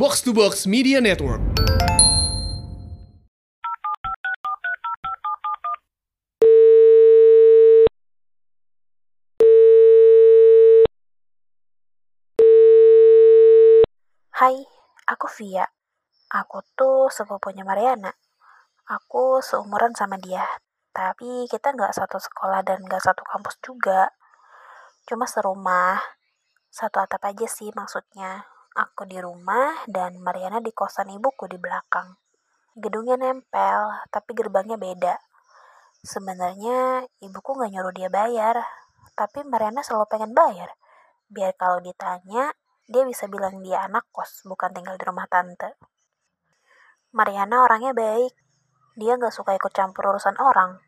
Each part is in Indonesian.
Box to Box Media Network. Hai, aku Via. Aku tuh sepupunya Mariana. Aku seumuran sama dia, tapi kita nggak satu sekolah dan nggak satu kampus juga. Cuma serumah, satu atap aja sih maksudnya. Aku di rumah dan Mariana di kosan ibuku di belakang. Gedungnya nempel, tapi gerbangnya beda. Sebenarnya ibuku nggak nyuruh dia bayar, tapi Mariana selalu pengen bayar. Biar kalau ditanya, dia bisa bilang dia anak kos, bukan tinggal di rumah tante. Mariana orangnya baik. Dia nggak suka ikut campur urusan orang.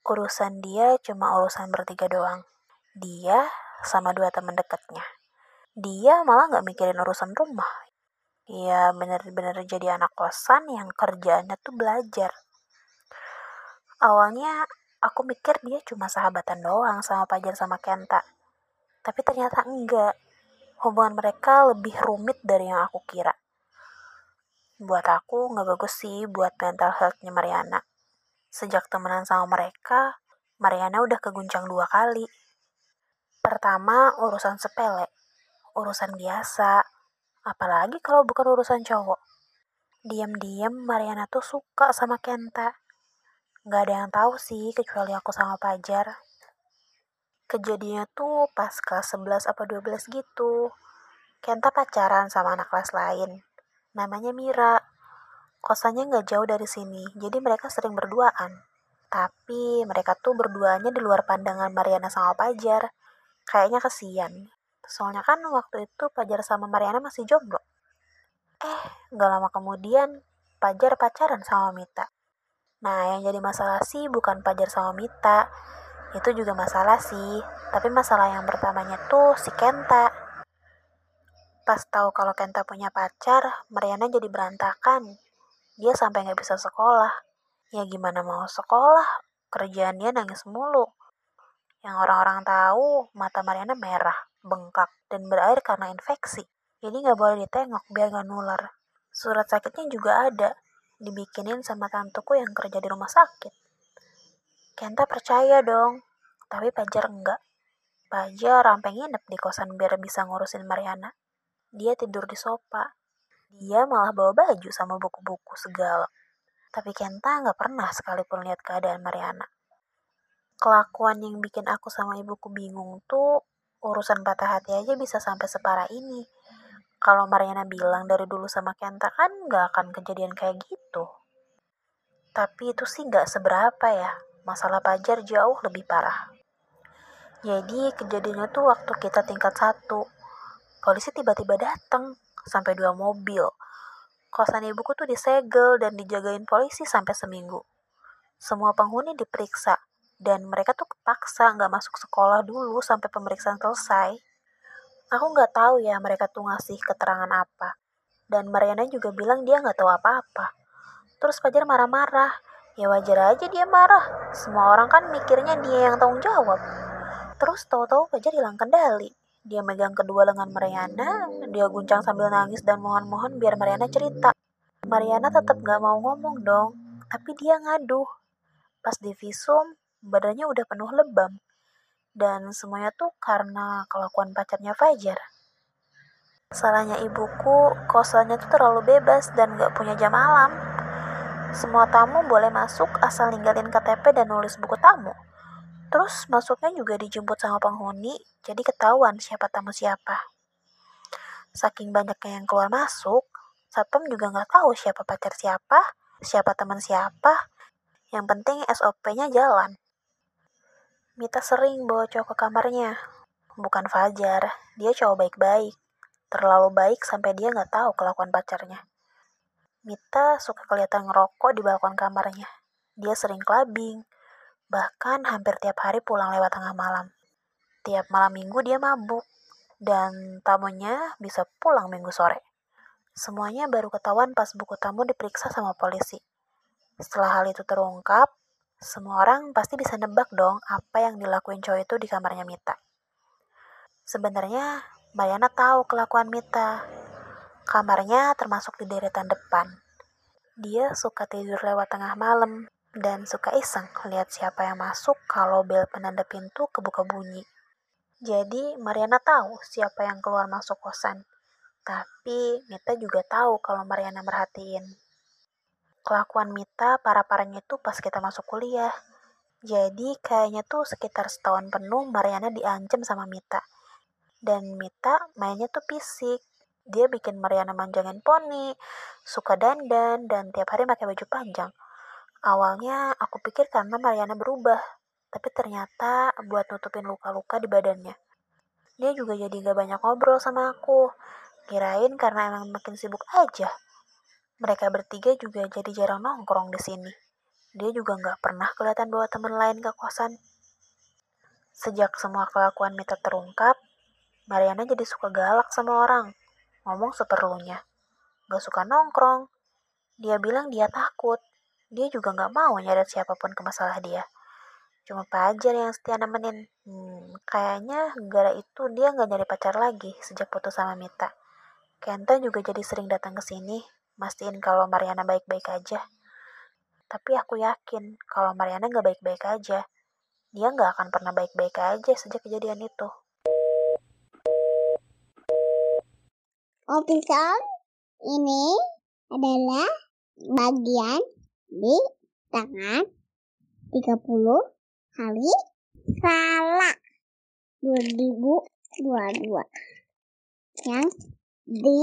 Urusan dia cuma urusan bertiga doang. Dia sama dua teman dekatnya. Dia malah nggak mikirin urusan rumah. Ya bener-bener jadi anak kosan yang kerjaannya tuh belajar. Awalnya aku mikir dia cuma sahabatan doang sama Pajar sama Kenta. Tapi ternyata enggak hubungan mereka lebih rumit dari yang aku kira. Buat aku nggak bagus sih buat mental health-nya Mariana. Sejak temenan sama mereka, Mariana udah keguncang dua kali. Pertama, urusan sepele. Urusan biasa. Apalagi kalau bukan urusan cowok. Diam-diam Mariana tuh suka sama Kenta. Gak ada yang tahu sih kecuali aku sama Pajar kejadiannya tuh pas kelas 11 apa 12 gitu. Kenta pacaran sama anak kelas lain. Namanya Mira. Kosannya nggak jauh dari sini, jadi mereka sering berduaan. Tapi mereka tuh berduanya di luar pandangan Mariana sama Pajar. Kayaknya kesian. Soalnya kan waktu itu Pajar sama Mariana masih jomblo. Eh, nggak lama kemudian Pajar pacaran sama Mita. Nah, yang jadi masalah sih bukan Pajar sama Mita, itu juga masalah sih. Tapi masalah yang pertamanya tuh si Kenta. Pas tahu kalau Kenta punya pacar Mariana jadi berantakan. Dia sampai nggak bisa sekolah. Ya gimana mau sekolah? Kerjaan dia nangis mulu. Yang orang-orang tahu mata Mariana merah bengkak dan berair karena infeksi jadi nggak boleh ditengok biar nggak nular surat sakitnya juga ada dibikinin sama tantuku yang kerja di rumah sakit Kenta percaya dong, tapi Pajar enggak. Pajar sampai nginep di kosan biar bisa ngurusin Mariana. Dia tidur di sofa. Dia malah bawa baju sama buku-buku segala. Tapi Kenta nggak pernah sekalipun lihat keadaan Mariana. Kelakuan yang bikin aku sama ibuku bingung tuh urusan patah hati aja bisa sampai separah ini. Kalau Mariana bilang dari dulu sama Kenta kan nggak akan kejadian kayak gitu. Tapi itu sih nggak seberapa ya masalah Pajar jauh lebih parah. Jadi kejadiannya tuh waktu kita tingkat satu. Polisi tiba-tiba datang sampai dua mobil. Kosan ibuku tuh disegel dan dijagain polisi sampai seminggu. Semua penghuni diperiksa dan mereka tuh kepaksa nggak masuk sekolah dulu sampai pemeriksaan selesai. Aku nggak tahu ya mereka tuh ngasih keterangan apa. Dan Mariana juga bilang dia nggak tahu apa-apa. Terus Fajar marah-marah Ya wajar aja dia marah. Semua orang kan mikirnya dia yang tanggung jawab. Terus tahu-tahu Fajar hilang kendali. Dia megang kedua lengan Mariana, dia guncang sambil nangis dan mohon-mohon biar Mariana cerita. Mariana tetap gak mau ngomong dong, tapi dia ngaduh. Pas di visum, badannya udah penuh lebam. Dan semuanya tuh karena kelakuan pacarnya Fajar. Salahnya ibuku, kosannya tuh terlalu bebas dan gak punya jam malam. Semua tamu boleh masuk asal ninggalin KTP dan nulis buku tamu. Terus masuknya juga dijemput sama penghuni, jadi ketahuan siapa tamu siapa. Saking banyaknya yang keluar masuk, satpam juga nggak tahu siapa pacar siapa, siapa teman siapa. Yang penting SOP-nya jalan. Mita sering bawa cowok ke kamarnya. Bukan Fajar, dia cowok baik-baik. Terlalu baik sampai dia nggak tahu kelakuan pacarnya. Mita suka kelihatan ngerokok di balkon kamarnya. Dia sering clubbing, bahkan hampir tiap hari pulang lewat tengah malam. Tiap malam minggu dia mabuk, dan tamunya bisa pulang minggu sore. Semuanya baru ketahuan pas buku tamu diperiksa sama polisi. Setelah hal itu terungkap, semua orang pasti bisa nebak dong apa yang dilakuin cowok itu di kamarnya Mita. Sebenarnya, Bayana tahu kelakuan Mita, Kamarnya termasuk di deretan depan. Dia suka tidur lewat tengah malam dan suka iseng lihat siapa yang masuk kalau bel penanda pintu kebuka bunyi. Jadi Mariana tahu siapa yang keluar masuk kosan. Tapi Mita juga tahu kalau Mariana merhatiin. Kelakuan Mita parah-parahnya itu pas kita masuk kuliah. Jadi kayaknya tuh sekitar setahun penuh Mariana diancam sama Mita. Dan Mita mainnya tuh fisik dia bikin Mariana manjangin poni, suka dandan, dan tiap hari pakai baju panjang. Awalnya aku pikir karena Mariana berubah, tapi ternyata buat nutupin luka-luka di badannya. Dia juga jadi gak banyak ngobrol sama aku. Kirain karena emang makin sibuk aja. Mereka bertiga juga jadi jarang nongkrong di sini. Dia juga gak pernah kelihatan bawa teman lain ke kosan. Sejak semua kelakuan Mita terungkap, Mariana jadi suka galak sama orang ngomong seperlunya. Gak suka nongkrong. Dia bilang dia takut. Dia juga gak mau nyeret siapa pun ke masalah dia. Cuma Pajar yang setia nemenin. Hmm, kayaknya gara itu dia gak nyari pacar lagi sejak putus sama Mita. Kenta juga jadi sering datang ke sini, mastiin kalau Mariana baik-baik aja. Tapi aku yakin kalau Mariana gak baik-baik aja. Dia gak akan pernah baik-baik aja sejak kejadian itu. Episode ini adalah bagian di tanggal 30 hari salah 2022 yang di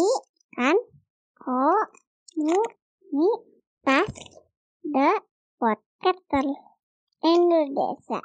kan komunitas The Podcaster Indonesia.